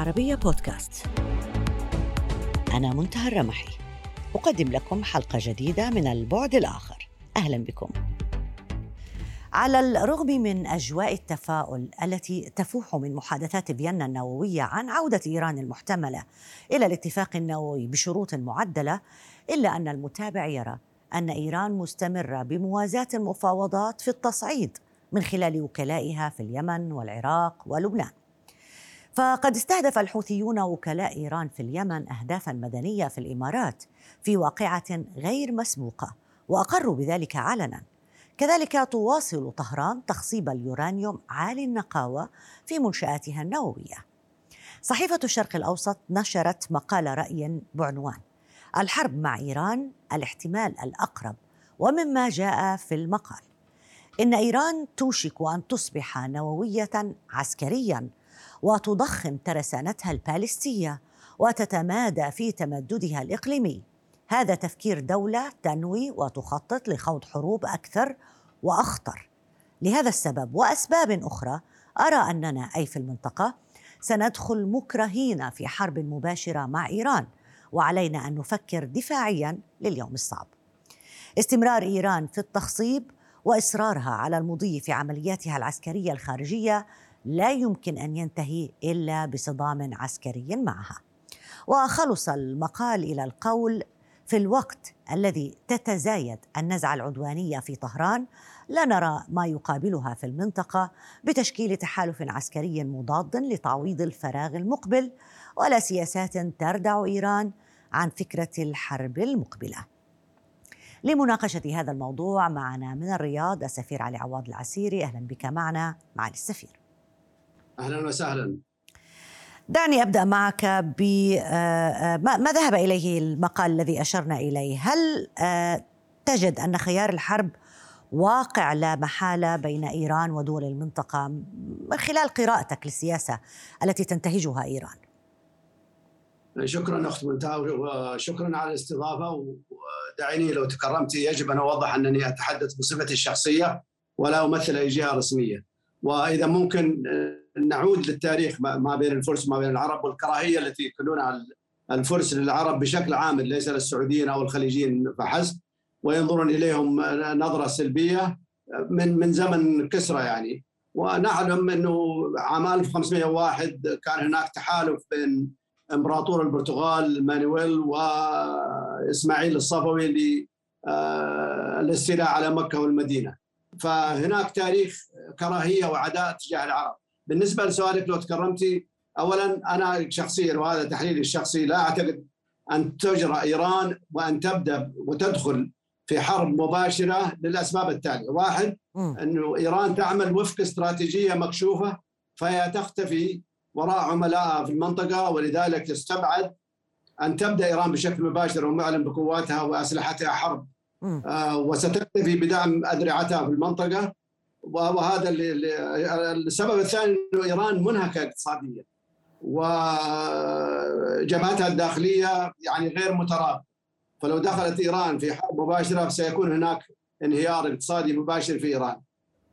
العربية بودكاست. أنا منتهى الرمحي. أقدم لكم حلقة جديدة من البعد الآخر. أهلا بكم. على الرغم من أجواء التفاؤل التي تفوح من محادثات فيينا النووية عن عودة إيران المحتملة إلى الاتفاق النووي بشروط معدلة إلا أن المتابع يرى أن إيران مستمرة بموازاة المفاوضات في التصعيد من خلال وكلائها في اليمن والعراق ولبنان. فقد استهدف الحوثيون وكلاء إيران في اليمن اهدافا مدنية في الإمارات في واقعة غير مسبوقة واقروا بذلك علنا كذلك تواصل طهران تخصيب اليورانيوم عالي النقاوة في منشآتها النووية. صحيفة الشرق الأوسط نشرت مقال رأي بعنوان الحرب مع إيران الاحتمال الأقرب ومما جاء في المقال. إن إيران توشك أن تصبح نووية عسكريا وتضخم ترسانتها البالستية وتتمادى في تمددها الإقليمي. هذا تفكير دولة تنوي وتخطط لخوض حروب أكثر وأخطر. لهذا السبب وأسباب أخرى أرى أننا أي في المنطقة سندخل مكرهين في حرب مباشرة مع إيران وعلينا أن نفكر دفاعيا لليوم الصعب. استمرار إيران في التخصيب وإصرارها على المضي في عملياتها العسكرية الخارجية لا يمكن أن ينتهي إلا بصدام عسكري معها. وخلص المقال إلى القول في الوقت الذي تتزايد النزعة العدوانية في طهران لا نرى ما يقابلها في المنطقة بتشكيل تحالف عسكري مضاد لتعويض الفراغ المقبل ولا سياسات تردع إيران عن فكرة الحرب المقبلة. لمناقشة هذا الموضوع معنا من الرياض السفير علي عواض العسيري أهلا بك معنا معالي السفير. أهلا وسهلا. دعني أبدأ معك ب آه، آه، ما ذهب إليه المقال الذي أشرنا إليه؟ هل آه، تجد أن خيار الحرب واقع لا محالة بين إيران ودول المنطقة من خلال قراءتك للسياسة التي تنتهجها إيران؟ شكرا أخت منتهى وشكرا على الاستضافة ودعيني لو تكرمت يجب أن أوضح أنني أتحدث بصفتي الشخصية ولا أمثل أي جهة رسمية. وإذا ممكن نعود للتاريخ ما بين الفرس وما بين العرب والكراهية التي يكونونها الفرس للعرب بشكل عام ليس للسعوديين أو الخليجيين فحسب وينظرون إليهم نظرة سلبية من من زمن كسرى يعني. ونعلم إنه عام 1501 كان هناك تحالف بين إمبراطور البرتغال مانويل وإسماعيل الصفوي للاستيلاء على مكة والمدينة. فهناك تاريخ كراهية وعداء تجاه العرب. بالنسبة لسؤالك لو تكرمتي اولا أنا شخصيا وهذا تحليلي الشخصي لا أعتقد أن تجرى إيران وأن تبدأ وتدخل في حرب مباشرة للأسباب التالية، واحد انه إيران تعمل وفق استراتيجية مكشوفة فهي تختفي وراء عملائها في المنطقة ولذلك تستبعد أن تبدأ إيران بشكل مباشر ومعلن بقواتها وأسلحتها حرب وستكتفي بدعم ادرعتها في المنطقة. وهذا السبب الثاني إنه إيران منهكة اقتصاديا. وجبهتها الداخلية يعني غير مترابطة. فلو دخلت إيران في حرب مباشرة سيكون هناك انهيار اقتصادي مباشر في إيران.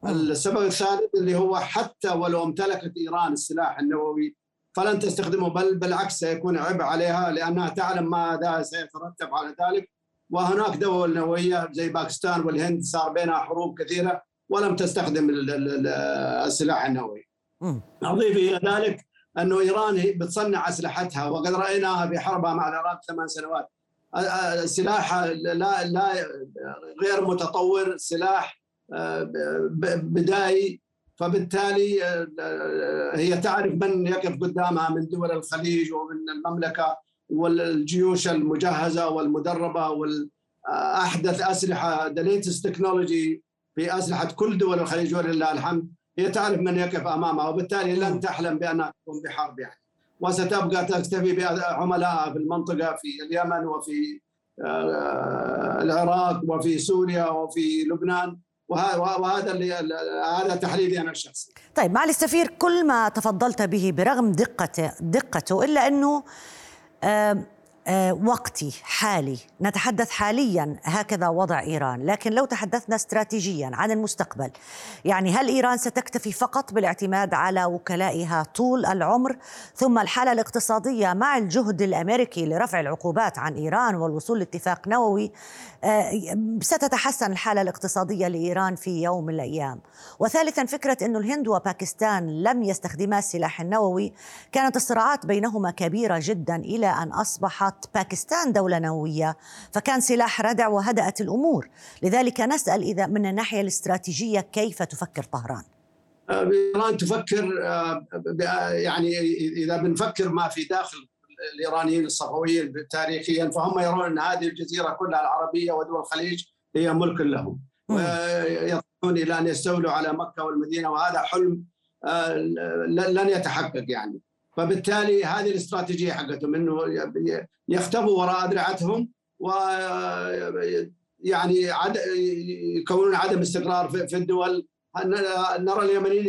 السبب الثالث اللي هو حتى ولو امتلكت إيران السلاح النووي فلن تستخدمه بل بالعكس سيكون عبء عليها لأنها تعلم ماذا سيترتب على ذلك. وهناك دول نووية زي باكستان والهند صار بينها حروب كثيرة ولم تستخدم السلاح النووي. أضيف إلى ذلك أنه إيران بتصنع أسلحتها وقد رأيناها في حربها مع العراق ثمان سنوات. سلاح لا لا غير متطور سلاح بدائي فبالتالي هي تعرف من يقف قدامها من دول الخليج ومن المملكة والجيوش المجهزة والمدربة والأحدث أسلحة the latest technology في أسلحة كل دول الخليج ولله الحمد. هي تعرف من يقف أمامها وبالتالي لن تحلم بأنها تكون بحرب يعني. وستبقى تكتفي بعملائها في المنطقة في اليمن وفي آه، العراق وفي سوريا وفي لبنان. وهذا اللي هذا تحليلي أنا الشخصي. طيب معالي السفير كل ما تفضلت به برغم دقته دقته إلا أنه آه، وقتي حالي. نتحدث حاليا هكذا وضع إيران. لكن لو تحدثنا استراتيجيا عن المستقبل يعني هل إيران ستكتفي فقط بالاعتماد على وكلائها طول العمر ثم الحالة الاقتصادية مع الجهد الأمريكي لرفع العقوبات عن إيران والوصول لاتفاق نووي آه، ستتحسن الحالة الاقتصادية لإيران في يوم من الأيام. وثالثا فكرة إنه الهند وباكستان لم يستخدما السلاح النووي كانت الصراعات بينهما كبيرة جدا إلى أن أصبحت باكستان دولة نووية فكان سلاح ردع وهدأت الأمور. لذلك نسأل إذا من الناحية الاستراتيجية كيف تفكر طهران؟ ايران تفكر يعني إذا بنفكر ما في داخل الإيرانيين الصفويين تاريخيا فهم يرون أن هذه الجزيرة كلها العربية ودول الخليج هي ملك لهم. ويطمحون إلى أن يستولوا على مكة والمدينة وهذا حلم لن يتحقق يعني. فبالتالي هذه الاستراتيجية حقتهم إنه يختبوا وراء ادرعتهم و يعني عد... يكونون عدم استقرار في الدول. نرى اليمنيين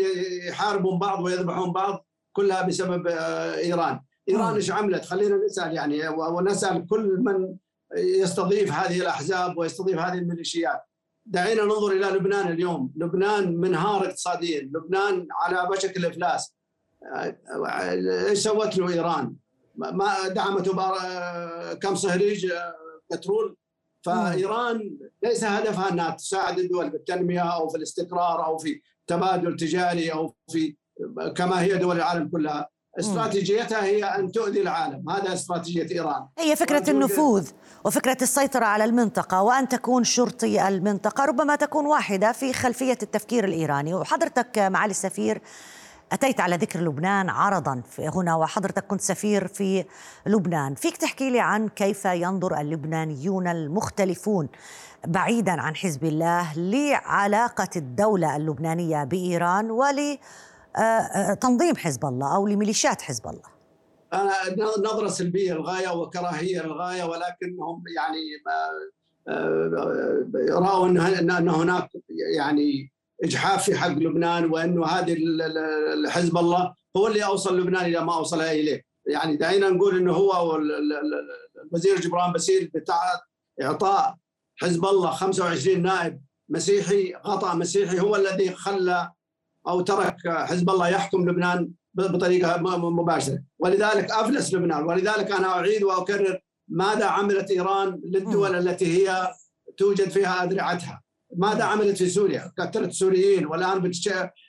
يحاربون بعض ويذبحون بعض كلها بسبب آه، إيران. إيران إيش عملت؟ خلينا نسأل يعني ونسأل كل من يستضيف هذه الأحزاب ويستضيف هذه الميليشيات. دعينا ننظر إلى لبنان اليوم. لبنان منهار اقتصاديا. لبنان على وشك الافلاس إيش سوت له إيران؟ ما دعمته كم صهريج بترول. فإيران ليس هدفها أنها تساعد الدول بالتنمية أو في الاستقرار أو في تبادل تجاري أو في كما هي دول العالم كلها. استراتيجيتها هي أن تؤذي العالم. هذا استراتيجية إيران. هي فكرة النفوذ وفكرة السيطرة على المنطقة وأن تكون شرطي المنطقة ربما تكون واحدة في خلفية التفكير الإيراني. وحضرتك معالي السفير أتيت على ذكر لبنان عرضا هنا وحضرتك كنت سفير في لبنان. فيك تحكي لي عن كيف ينظر اللبنانيون المختلفون بعيدا عن حزب الله لعلاقة الدولة اللبنانية بإيران ولتنظيم حزب الله أو لميليشيات حزب الله. أنا نظرة سلبية للغاية وكراهية للغاية ولكنهم يعني رأوا أن هناك يعني إجحاف في حق لبنان وإنه هذه حزب الله هو اللي أوصل لبنان إلى ما أوصل إليه. يعني دعينا نقول إنه هو الوزير جبران باسيل بتاع إعطاء حزب الله 25 نائب مسيحي غطاء مسيحي هو الذي خلى أو ترك حزب الله يحكم لبنان بطريقة مباشرة. ولذلك أفلس لبنان. ولذلك أنا أعيد وأكرر ماذا عملت إيران للدول التي هي توجد فيها أدرعتها. ماذا عملت في سوريا؟ قتلت السوريين والان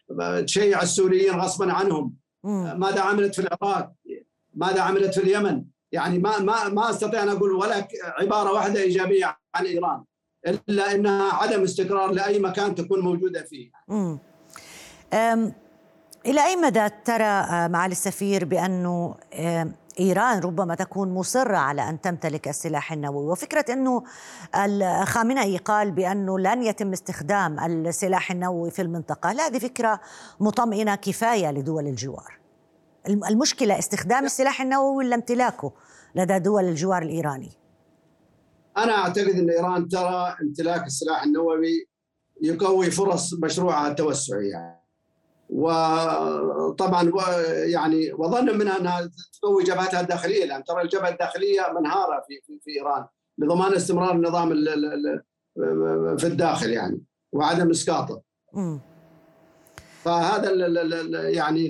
بتشيع السوريين غصبا عنهم ماذا عملت في العراق؟ ماذا عملت في اليمن؟ يعني ما ما ما أستطيع أن أقول ولا عبارة واحدة إيجابية عن إيران إلا إنها عدم استقرار لأي مكان تكون موجودة فيه. إلى أي مدى ترى آه، معالي السفير بأنه إيران ربما تكون مصرة على أن تمتلك السلاح النووي. وفكرة إنه الخامنئي قال بأنه لن يتم استخدام السلاح النووي في المنطقة هذه فكرة مطمئنة كفاية لدول الجوار. المشكلة استخدام السلاح النووي ولا امتلاكه لدى دول الجوار الإيراني؟ أنا أعتقد إن إيران ترى امتلاك السلاح النووي يقوي فرص مشروعها التوسعي يعني. وطبعا يعني وظن منها أنها تقوي جبهتها الداخلية لأن ترى الجبهة الداخلية منهارة في في, في إيران لضمان استمرار النظام في الداخل يعني وعدم إسقاطه. فهذا يعني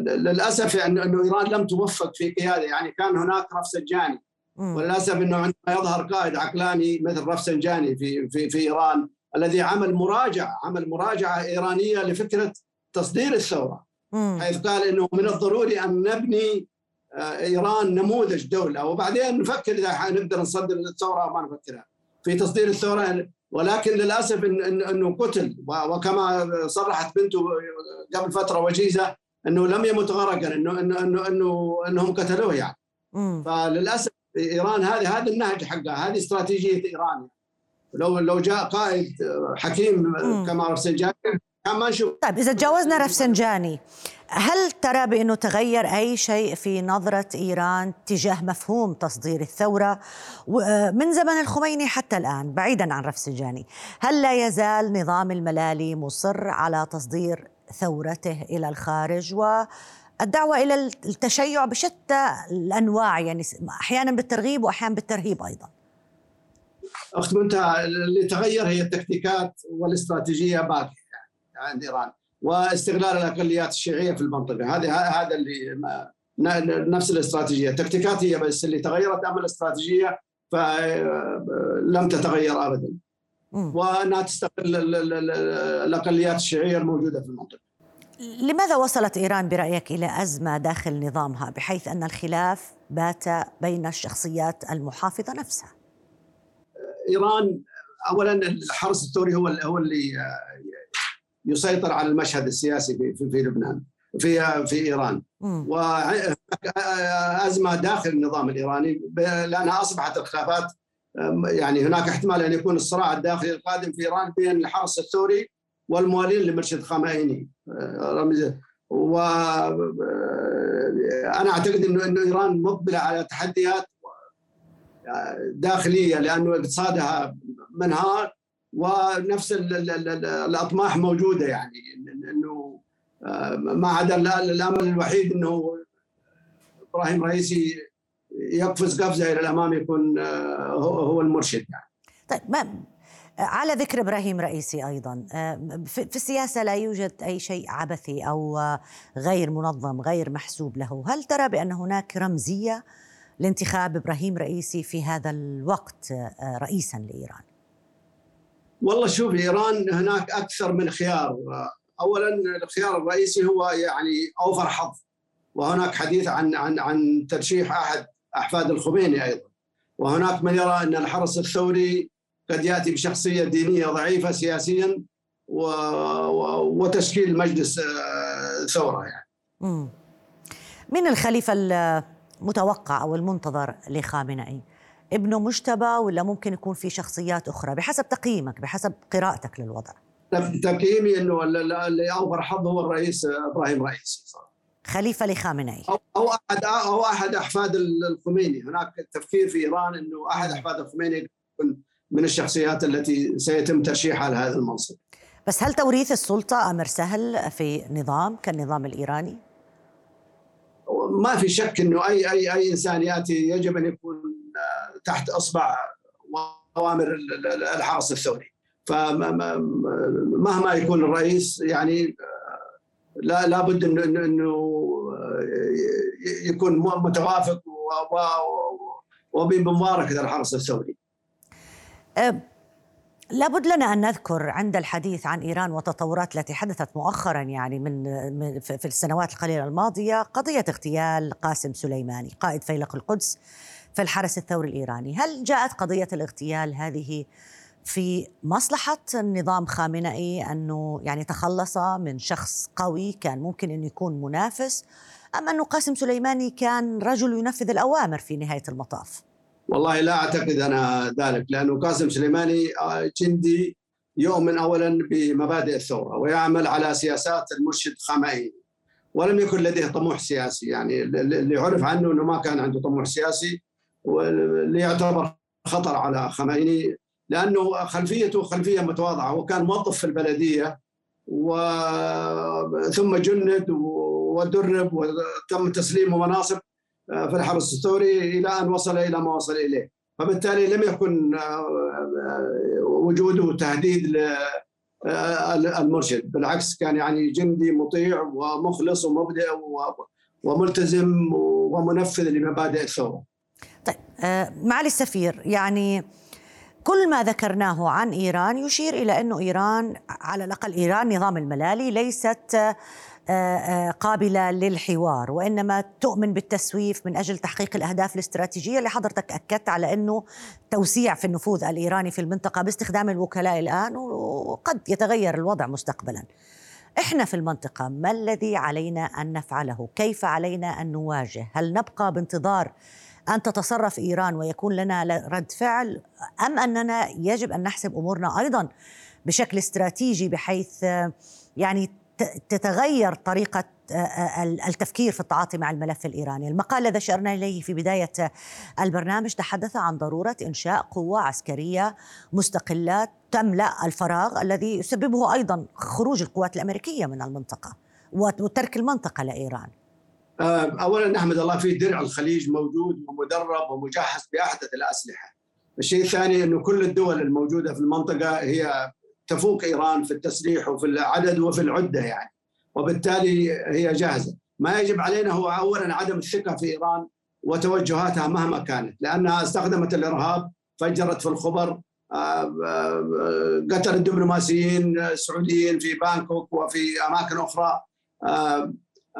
للأسف يعني أنه إيران لم توفق في قيادة. يعني كان هناك رفسنجاني وللأسف أنه عندما يظهر قائد عقلاني مثل رفسنجاني في في في إيران الذي عمل مراجعه عمل مراجعة إيرانية لفكرة تصدير الثوره حيث قال إنه من الضروري أن نبني آه، إيران نموذج دولة. وبعدين نفكر إذا نقدر نصدر الثوره أو ما نفكرها. في تصدير الثوره ولكن للأسف إن إنه قتل. وكما صرحت بنته قبل فترة وجيزة إنه لم يمت غرقا انه انه انه, إنه إنهم قتلوه يعني. فللأسف إيران هذه هذا النهج حقها. هذه استراتيجية إيران. لو لو جاء قائد حكيم كما رفسنجاني ما نشوف طيب إذا تجاوزنا رفسنجاني هل ترى بأنه تغير أي شيء في نظرة إيران تجاه مفهوم تصدير الثورة من زمن الخميني حتى الآن بعيدا عن رفسنجاني هل لا يزال نظام الملالي مصر على تصدير ثورته إلى الخارج و الدعوة إلى التشيع بشتى الأنواع يعني أحيانا بالترغيب وأحيانا بالترهيب أيضا؟ أخت منتهى اللي تغير هي التكتيكات والإستراتيجية باقية. عند إيران. واستغلال الأقليات الشيعية في المنطقة. هذا هذا اللي نفس الاستراتيجية. التكتيكات هي بس اللي تغيرت أما الاستراتيجية فلم تتغير أبدا. وأنها تستغل الأقليات الشيعية الموجودة في المنطقة. لماذا وصلت إيران برأيك إلى أزمة داخل نظامها بحيث أن الخلاف بات بين الشخصيات المحافظة نفسها؟ إيران اولا الحرس الثوري هو هو اللي يسيطر على المشهد السياسي في في, في لبنان في في إيران. وازمه داخل النظام الإيراني لأنها أصبحت الخلافات يعني هناك احتمال أن يكون الصراع الداخلي القادم في إيران بين الحرس الثوري والموالين لمرشد خامئيني. رمز و أنا أعتقد انه إنه إيران مقبلة على تحديات داخلية لأنه اقتصادها منهار. ونفس الأطماح موجودة يعني إنه ما عدا الأمل الوحيد إنه إبراهيم رئيسي يقفز قفزة إلى الأمام يكون هو المرشد يعني. طيب ما على ذكر إبراهيم رئيسي أيضا آه، في السياسة لا يوجد أي شيء عبثي أو غير منظم غير محسوب له هل ترى بأن هناك رمزية لانتخاب إبراهيم رئيسي في هذا الوقت آه، رئيسا لإيران والله شوف إيران هناك أكثر من خيار اولا الخيار الرئيسي هو يعني أوفر حظ وهناك حديث عن عن عن ترشيح أحد أحفاد الخميني أيضا وهناك من يرى أن الحرس الثوري قد يأتي بشخصية دينية ضعيفة سياسيا و... وتشكيل مجلس آه، ثورة يعني. من الخليفة المتوقع أو المنتظر لخامنئي؟ ابنه مجتبى ولا ممكن يكون في شخصيات أخرى بحسب تقييمك بحسب قراءتك للوضع؟ تقييمي إنه اللي أوفر حظ هو الرئيس إبراهيم رئيسي. خليفة لخامنئي أو أو احد أو أحد أحفاد الخميني، هناك تفكير في إيران إنه أحد أحفاد الخميني من الشخصيات التي سيتم ترشيحها لهذا المنصب بس هل توريث السلطة أمر سهل في نظام كالنظام الإيراني؟ ما في شك أنه أي أي أي إنسان يأتي يجب أن يكون تحت إصبع أوامر الحرس الثوري. فمهما يكون الرئيس يعني لا لابد انه انه يكون متوافق وبمباركه الحرس الثوري. أه، لابد لنا أن نذكر عند الحديث عن إيران والتطورات التي حدثت مؤخرا يعني من في السنوات القليلة الماضية قضية اغتيال قاسم سليماني قائد فيلق القدس. في الحرس الثوري الإيراني، هل جاءت قضية الاغتيال هذه في مصلحة النظام خامنئي أنه يعني تخلص من شخص قوي كان ممكن انه يكون منافس أم أنه قاسم سليماني كان رجل ينفذ الأوامر في نهاية المطاف؟ والله لا أعتقد أنا ذلك لأنه قاسم سليماني آه، جندي يؤمن اولا بمبادئ الثورة ويعمل على سياسات المرشد خامئي ولم يكن لديه طموح سياسي يعني اللي عرف عنه أنه ما كان عنده طموح سياسي واللي يعتبر خطر على خميني لأنه خلفيته خلفية متواضعة وكان موظف في البلدية وثم جند ودرب وتم تسليمه مناصب آه، في الحرس الثوري إلى أن وصل إلى ما وصل إليه فبالتالي لم يكن آه، آه، وجوده تهديد للمرشد بالعكس كان يعني جندي مطيع ومخلص ومبدع وملتزم ومنفذ لمبادئ الثورة. طيب معالي السفير يعني كل ما ذكرناه عن إيران يشير إلى انه إيران على الأقل إيران نظام الملالي ليست آه، آه، قابلة للحوار وإنما تؤمن بالتسويف من أجل تحقيق الأهداف الاستراتيجية اللي حضرتك أكدت على أنه توسيع في النفوذ الإيراني في المنطقة باستخدام الوكلاء الآن وقد يتغير الوضع مستقبلا. إحنا في المنطقة ما الذي علينا أن نفعله؟ كيف علينا أن نواجه؟ هل نبقى بانتظار أن تتصرف إيران ويكون لنا رد فعل أم أننا يجب أن نحسب أمورنا أيضا بشكل استراتيجي بحيث يعني تتغير طريقة آه، آه، التفكير في التعاطي مع الملف الإيراني. المقال الذي أشرنا إليه في بداية البرنامج تحدث عن ضرورة إنشاء قوة عسكرية مستقلة تملأ الفراغ الذي يسببه أيضا خروج القوات الأمريكية من المنطقة وترك المنطقة لإيران. اولا نحمد الله في درع الخليج موجود ومدرب ومجهز بأحدث الأسلحة. الشيء الثاني إنه كل الدول الموجودة في المنطقة هي تفوق إيران في التسليح وفي العدد وفي العدة يعني. وبالتالي هي جاهزة. ما يجب علينا هو اولا عدم الثقة في إيران وتوجهاتها مهما كانت لأنها استخدمت الإرهاب فجرت في الخبر قتلت دبلوماسيين سعوديين في بانكوك وفي أماكن أخرى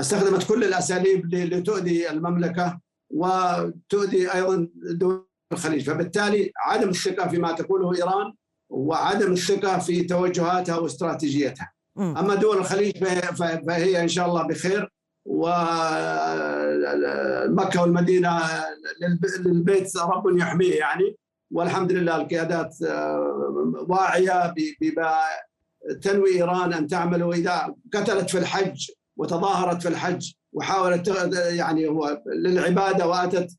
استخدمت كل الأساليب لتؤذي المملكة وتؤذي أيضا دول الخليج. فبالتالي عدم الثقة فيما تقوله إيران وعدم الثقة في توجهاتها واستراتيجيتها. أما دول الخليج فهي إن شاء الله بخير. ومكه والمدينة للبيت رب يحميه يعني. والحمد لله القيادات واعية بما تنوي إيران أن تعمل. وإذا قتلت في الحج وتظاهرت في الحج وحاولت يعني هو للعبادة وأتت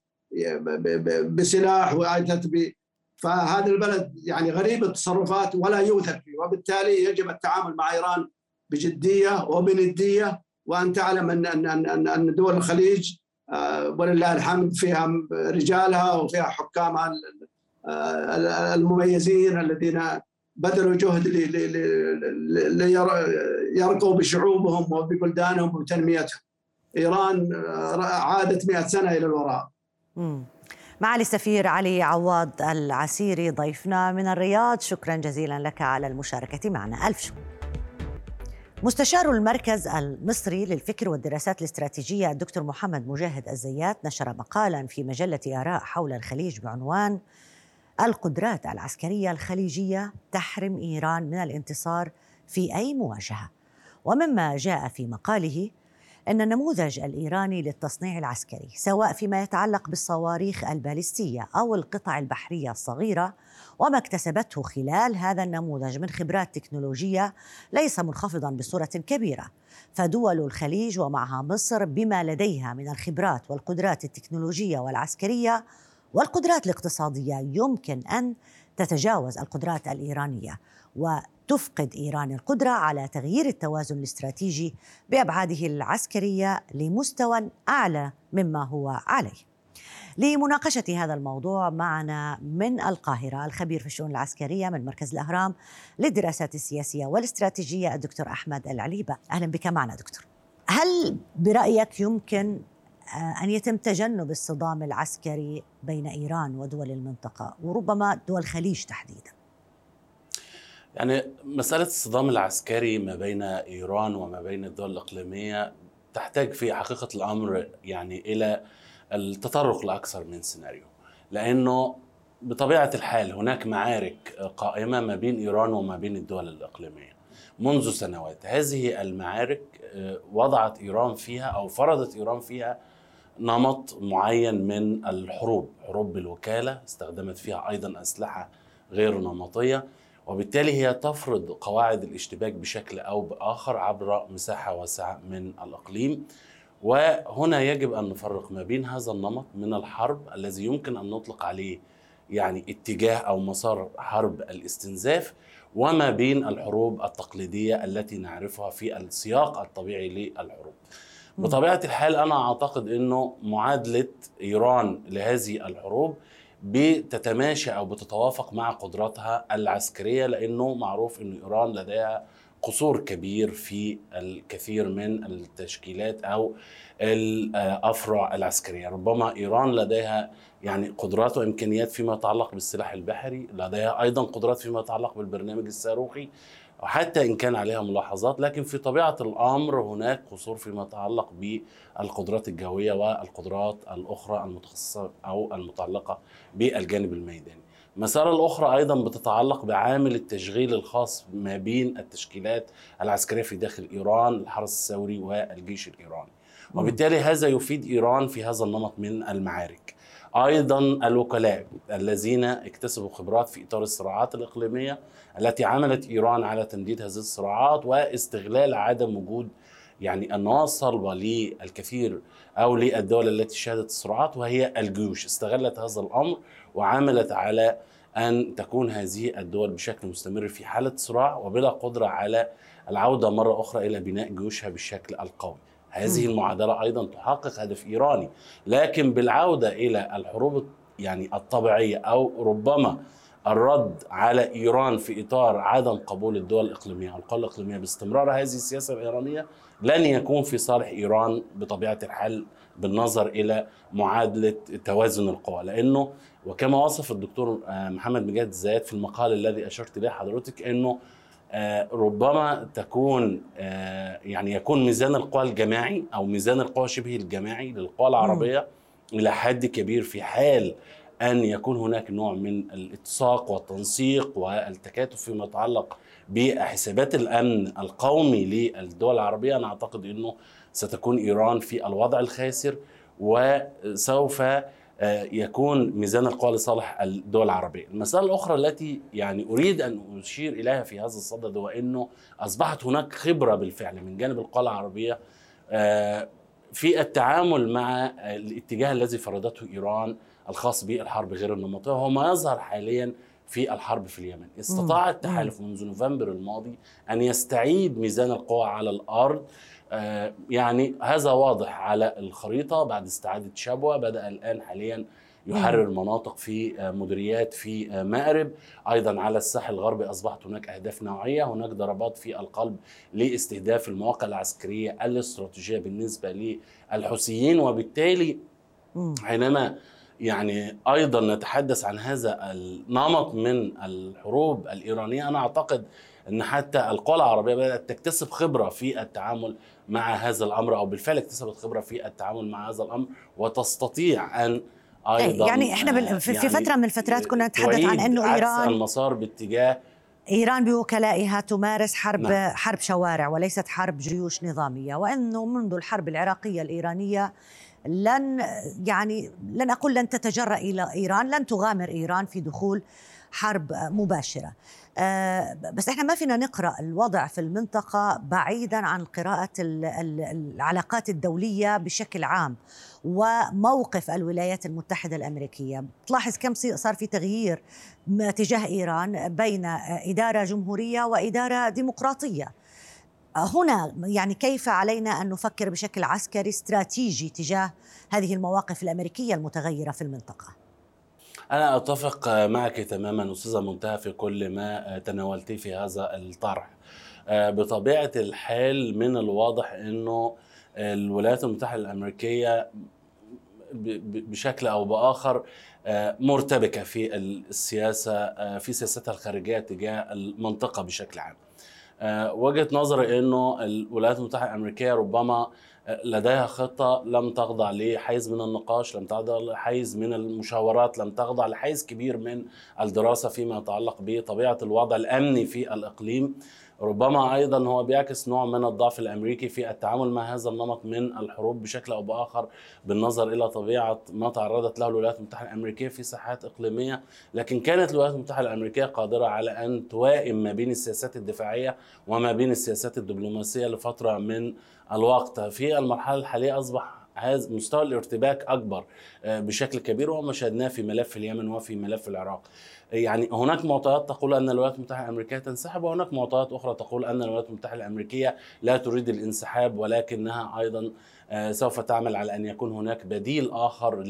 بسلاح وأتت ب فهذا البلد يعني غريب التصرفات ولا يوثق فيه. وبالتالي يجب التعامل مع إيران بجدية وبندية وأن تعلم ان ان ان ان دول الخليج آه، ولله الحمد فيها رجالها وفيها حكامها المميزين الذين بذلوا جهد ليرقوا بشعوبهم وببلدانهم وتنميتهم إيران عادت مئة سنة إلى الوراء. معالي السفير علي عواد العسيري ضيفنا من الرياض شكرا جزيلا لك على المشاركة معنا. ألف شكر. مستشار المركز المصري للفكر والدراسات الاستراتيجية الدكتور محمد مجاهد الزيات نشر مقالا في مجلة آراء حول الخليج بعنوان القدرات العسكرية الخليجية تحرم إيران من الانتصار في أي مواجهة. ومما جاء في مقاله إن النموذج الإيراني للتصنيع العسكري سواء فيما يتعلق بالصواريخ البالستيه أو القطع البحرية الصغيرة وما اكتسبته خلال هذا النموذج من خبرات تكنولوجية ليس منخفضا بصورة كبيرة. فدول الخليج ومعها مصر بما لديها من الخبرات والقدرات التكنولوجية والعسكرية والقدرات الاقتصادية يمكن أن تتجاوز القدرات الإيرانية وتفقد إيران القدرة على تغيير التوازن الاستراتيجي بأبعاده العسكرية لمستوى أعلى مما هو عليه. لمناقشة هذا الموضوع معنا من القاهرة الخبير في الشؤون العسكرية من مركز الأهرام للدراسات السياسية والاستراتيجية الدكتور أحمد العليبة أهلا بك معنا دكتور هل برأيك يمكن أن يتم تجنب الصدام العسكري بين إيران ودول المنطقة وربما دول الخليج تحديدا. يعني مسألة الصدام العسكري ما بين إيران وما بين الدول الإقليمية تحتاج في حقيقة الأمر يعني إلى التطرق لأكثر من سيناريو لأنه بطبيعة الحال هناك معارك قائمة ما بين إيران وما بين الدول الإقليمية منذ سنوات. هذه المعارك آه، وضعت إيران فيها أو فرضت إيران فيها نمط معين من الحروب حروب بالوكالة استخدمت فيها أيضا أسلحة غير نمطية وبالتالي هي تفرض قواعد الاشتباك بشكل أو بآخر عبر مساحة واسعة من الإقليم. وهنا يجب أن نفرق ما بين هذا النمط من الحرب الذي يمكن أن نطلق عليه يعني اتجاه أو مسار حرب الاستنزاف وما بين الحروب التقليدية التي نعرفها في السياق الطبيعي للحروب. بطبيعة الحال أنا أعتقد إنه معادلة إيران لهذه الحروب بتتماشى أو بتتوافق مع قدراتها العسكرية لأنه معروف ان إيران لديها قصور كبير في الكثير من التشكيلات أو الأفرع العسكرية. ربما إيران لديها يعني قدرات وإمكانيات فيما يتعلق بالسلاح البحري لديها أيضا قدرات فيما يتعلق بالبرنامج الصاروخي. حتى إن كان عليها ملاحظات لكن في طبيعة الأمر هناك قصور فيما يتعلق بالقدرات الجوية والقدرات الأخرى المتخصصة أو المتعلقة بالجانب الميداني. مسألة الأخرى أيضا بتتعلق بعامل التشغيل الخاص ما بين التشكيلات العسكرية في داخل إيران الحرس الثوري والجيش الإيراني. وبالتالي هذا يفيد إيران في هذا النمط من المعارك. أيضا الوكلاء الذين اكتسبوا خبرات في إطار الصراعات الإقليمية التي عملت إيران على تمديد هذه الصراعات واستغلال عدم وجود يعني النواة الصلبة للكثير أو للدول التي شهدت الصراعات وهي الجيوش. استغلت هذا الأمر وعملت على أن تكون هذه الدول بشكل مستمر في حالة صراع وبلا قدرة على العودة مرة أخرى إلى بناء جيوشها بالشكل القوي. هذه المعادلة أيضا تحقق هدف إيراني لكن بالعودة إلى الحروب يعني الطبيعية أو ربما الرد على إيران في إطار عدم قبول الدول الإقليمية أو القوى الإقليمية باستمرار هذه السياسة الإيرانية لن يكون في صالح إيران بطبيعة الحال بالنظر إلى معادلة توازن القوى. لأنه وكما وصف الدكتور آه، محمد مجاهد الزيات في المقال الذي أشرت إليه حضرتك إنه ربما تكون آه، يعني يكون ميزان القوى الجماعي أو ميزان القوى شبه الجماعي للقوى العربية إلى حد كبير في حال أن يكون هناك نوع من الاتساق والتنسيق والتكاتف فيما يتعلق بحسابات الأمن القومي للدول العربية. أنا أعتقد إنه ستكون إيران في الوضع الخاسر وسوف آه، يكون ميزان القوى لصالح الدول العربية. المسألة الأخرى التي يعني أريد أن أشير إليها في هذا الصدد هو أنه أصبحت هناك خبرة بالفعل من جانب القوى العربية آه، في التعامل مع الاتجاه الذي فرضته إيران الخاص بالحرب غير النمطية وهو ما يظهر حاليا في الحرب في اليمن. استطاع التحالف منذ نوفمبر الماضي أن يستعيد ميزان القوى على الأرض آه، يعني هذا واضح على الخريطة بعد استعادة شبوة. بدأ الآن حاليا يحرر مناطق في آه، مديريات في آه، مأرب. أيضا على الساحل الغربي أصبحت هناك أهداف نوعية. هناك ضربات في القلب لاستهداف المواقع العسكرية الاستراتيجية بالنسبة للحوثيين. وبالتالي حينما يعني أيضا نتحدث عن هذا النمط من الحروب الإيرانية أنا أعتقد إن حتى القوى العربية بدأت تكتسب خبرة في التعامل مع هذا الأمر أو بالفعل اكتسبت خبرة في التعامل مع هذا الأمر وتستطيع أن أيضا يعني إحنا. في يعني فترة من الفترات كنا نتحدث عن إنه إيران المسار باتجاه إيران بوكلائها تمارس حرب نعم. حرب شوارع وليست حرب جيوش نظامية وإنه منذ الحرب العراقية الإيرانية لن يعني لن أقول لن تتجرأ إلى إيران لن تغامر إيران في دخول حرب مباشرة. آه، بس إحنا ما فينا نقرأ الوضع في المنطقة بعيدا عن قراءة العلاقات الدولية بشكل عام وموقف الولايات المتحدة الأمريكية. تلاحظ كم صار في تغيير تجاه إيران بين إدارة جمهورية وإدارة ديمقراطية. هنا يعني كيف علينا أن نفكر بشكل عسكري استراتيجي تجاه هذه المواقف الأمريكية المتغيرة في المنطقة؟ أنا أتفق معك تماما أستاذة منتهى في كل ما تناولتيه في هذا الطرح. آه، بطبيعة الحال من الواضح أنه الولايات المتحدة الأمريكية بشكل أو بآخر آه، مرتبكة في السياسة آه، في سياستها الخارجية تجاه المنطقة بشكل عام. وجهة نظري أنه الولايات المتحدة الأمريكية ربما لديها خطة لم تخضع لحيز من النقاش لم تخضع لحيز من المشاورات لم تخضع لحيز كبير من الدراسة فيما يتعلق بطبيعة الوضع الأمني في الإقليم. ربما أيضا هو بيعكس نوع من الضعف الأمريكي في التعامل مع هذا النمط من الحروب بشكل أو بآخر بالنظر إلى طبيعة ما تعرضت له الولايات المتحدة الأمريكية في ساحات إقليمية، لكن كانت الولايات المتحدة الأمريكية قادرة على أن توائم ما بين السياسات الدفاعية وما بين السياسات الدبلوماسية لفترة من الوقت، في المرحلة الحالية أصبح هذا مستوى الارتباك أكبر آه، بشكل كبير وما شاهدناه في ملف اليمن وفي ملف العراق. يعني هناك معطيات تقول أن الولايات المتحدة الأمريكية تنسحب وهناك معطيات أخرى تقول أن الولايات المتحدة الأمريكية لا تريد الانسحاب ولكنها أيضا سوف تعمل على أن يكون هناك بديل آخر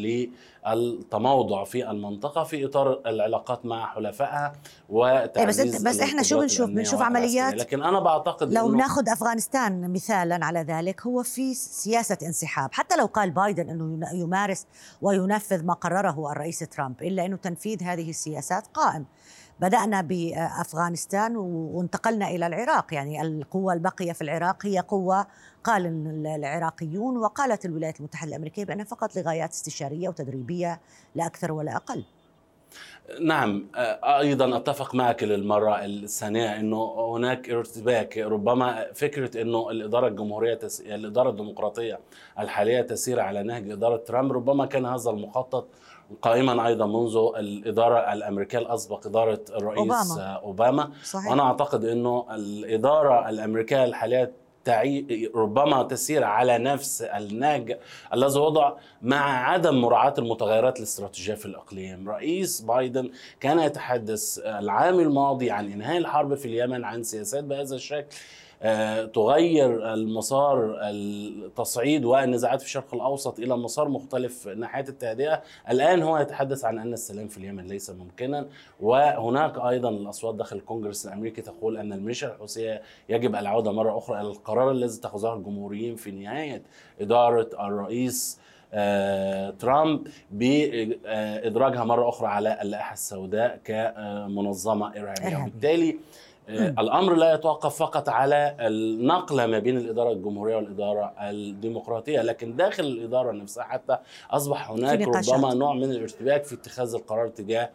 للتموضع في المنطقة في إطار العلاقات مع حلفائها وتعزيز بس بس إحنا شو بنشوف بنشوف عمليات؟ لكن أنا بعتقد لو بناخذ أفغانستان مثالا على ذلك هو في سياسة انسحاب. حتى لو قال بايدن إنه يمارس وينفذ ما قرره الرئيس ترامب إلا إنه تنفيذ هذه السياسات قائم. بدأنا بأفغانستان وانتقلنا إلى العراق. يعني القوة الباقية في العراق هي قوة قال العراقيون وقالت الولايات المتحدة الأمريكية بأنها فقط لغايات استشارية وتدريبية لا أكثر ولا أقل. نعم أيضا أتفق معك للمرة الثانية إنه هناك ارتباك ربما فكرة إنه الإدارة الجمهورية تس... الإدارة الديمقراطية الحالية تسير على نهج إدارة ترامب ربما كان هذا المخطط قائما أيضا منذ الإدارة الأمريكية الأسبق إدارة الرئيس أوباما, أوباما. صحيح. وأنا أعتقد إنه الإدارة الأمريكية الحالية تعي ربما تسير على نفس النهج الذي وضع مع عدم مراعاة المتغيرات الاستراتيجية في الإقليم. رئيس بايدن كان يتحدث العام الماضي عن إنهاء الحرب في اليمن عن سياسات بهذا الشكل. تغير المسار التصعيد والنزاعات في الشرق الأوسط إلى مسار مختلف ناحية التهدئة، الآن هو يتحدث عن أن السلام في اليمن ليس ممكنا وهناك أيضا الأصوات داخل الكونغرس الأمريكي تقول أن الميليشيا الحوثيه يجب العودة مرة أخرى إلى القرار الذي اتخذه الجمهوريين في نهاية إدارة الرئيس آه، ترامب بإدراجها مرة أخرى على اللائحة السوداء كمنظمة ارهابيه وبالتالي آه، الأمر لا يتوقف فقط على النقله ما بين الإدارة الجمهورية والإدارة الديمقراطية لكن داخل الإدارة نفسها حتى أصبح هناك ربما نوع من الارتباك في اتخاذ القرار تجاه آه،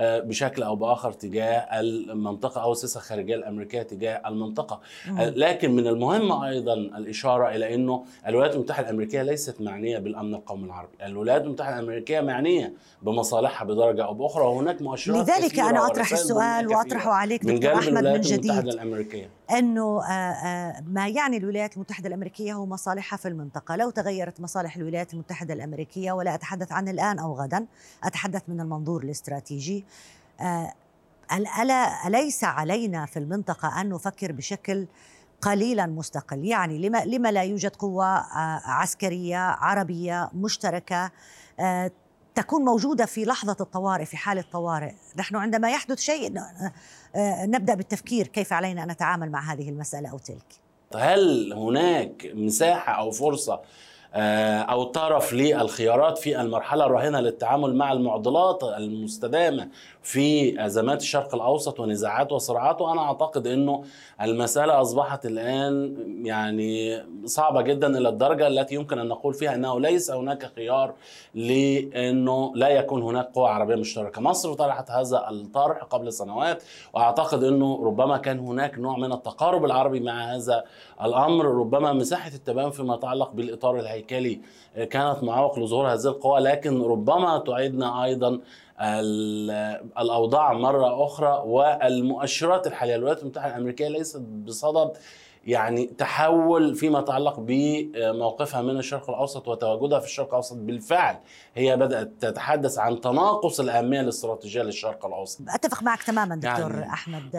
بشكل أو بآخر تجاه المنطقة أو السياسة الخارجيه الأمريكية تجاه المنطقة. آه، لكن من المهم أيضا الإشارة إلى إنه الولايات المتحدة الأمريكية ليست معنية بالأمن القومي العربي. الولايات المتحدة الأمريكية معنية بمصالحها بدرجة أو بأخرى وهناك مؤشرات لذلك أنا أطرح السؤال وأطرحه عليك دكتور أحمد من جديد. المتحدة الأمريكية. إنه آه، ما يعني الولايات المتحدة الأمريكية هو مصالحها في المنطقة. لو تغيرت مصالح الولايات المتحدة الأمريكية ولا أتحدث عن الآن أو غدا أتحدث من المنظور الاستراتيجي آه، ألا أليس علينا في المنطقة أن نفكر بشكل قليلا مستقل؟ يعني لما, لما لا يوجد قوة آه، عسكرية عربية مشتركة آه، تكون موجودة في لحظة الطوارئ في حالة طوارئ نحن عندما يحدث شيء نبدأ بالتفكير كيف علينا أن نتعامل مع هذه المسألة أو تلك. هل هناك مساحة أو فرصة آه، أو طرف للخيارات في المرحلة الراهنة للتعامل مع المعضلات المستدامة في أزمات الشرق الأوسط ونزاعات وصراعات وأنا أعتقد إنه المسألة أصبحت الآن يعني صعبة جدا إلى الدرجة التي يمكن أن نقول فيها إنه ليس هناك خيار لإنه لا يكون هناك قوى عربية مشتركة، مصر طرحت هذا الطرح قبل سنوات وأعتقد إنه ربما كان هناك نوع من التقارب العربي مع هذا الأمر، ربما مساحة التباين فيما يتعلق بالإطار الهيكلي كانت معوق لظهور هذه القوى لكن ربما تعيدنا أيضا الأوضاع مرة أخرى والمؤشرات الحالية. الولايات المتحدة الأمريكية ليست بصدد يعني تحول فيما يتعلق بموقفها من الشرق الأوسط وتواجدها في الشرق الأوسط. بالفعل هي بدأت تتحدث عن تناقص الأهمية الاستراتيجية للشرق الأوسط. أتفق معك تماما دكتور يعني أحمد.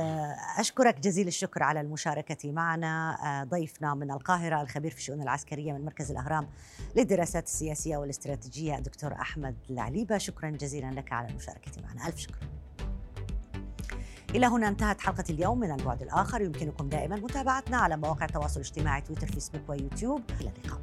أشكرك جزيل الشكر على المشاركة معنا. ضيفنا من القاهرة الخبير في الشؤون العسكرية من مركز الأهرام للدراسات السياسية والاستراتيجية دكتور أحمد العليبة. شكرا جزيلا لك على المشاركة معنا. ألف شكر. إلى هنا انتهت حلقة اليوم من البعد الآخر. يمكنكم دائما متابعتنا على مواقع التواصل الاجتماعي تويتر فيسبوك ويوتيوب. إلى اللقاء.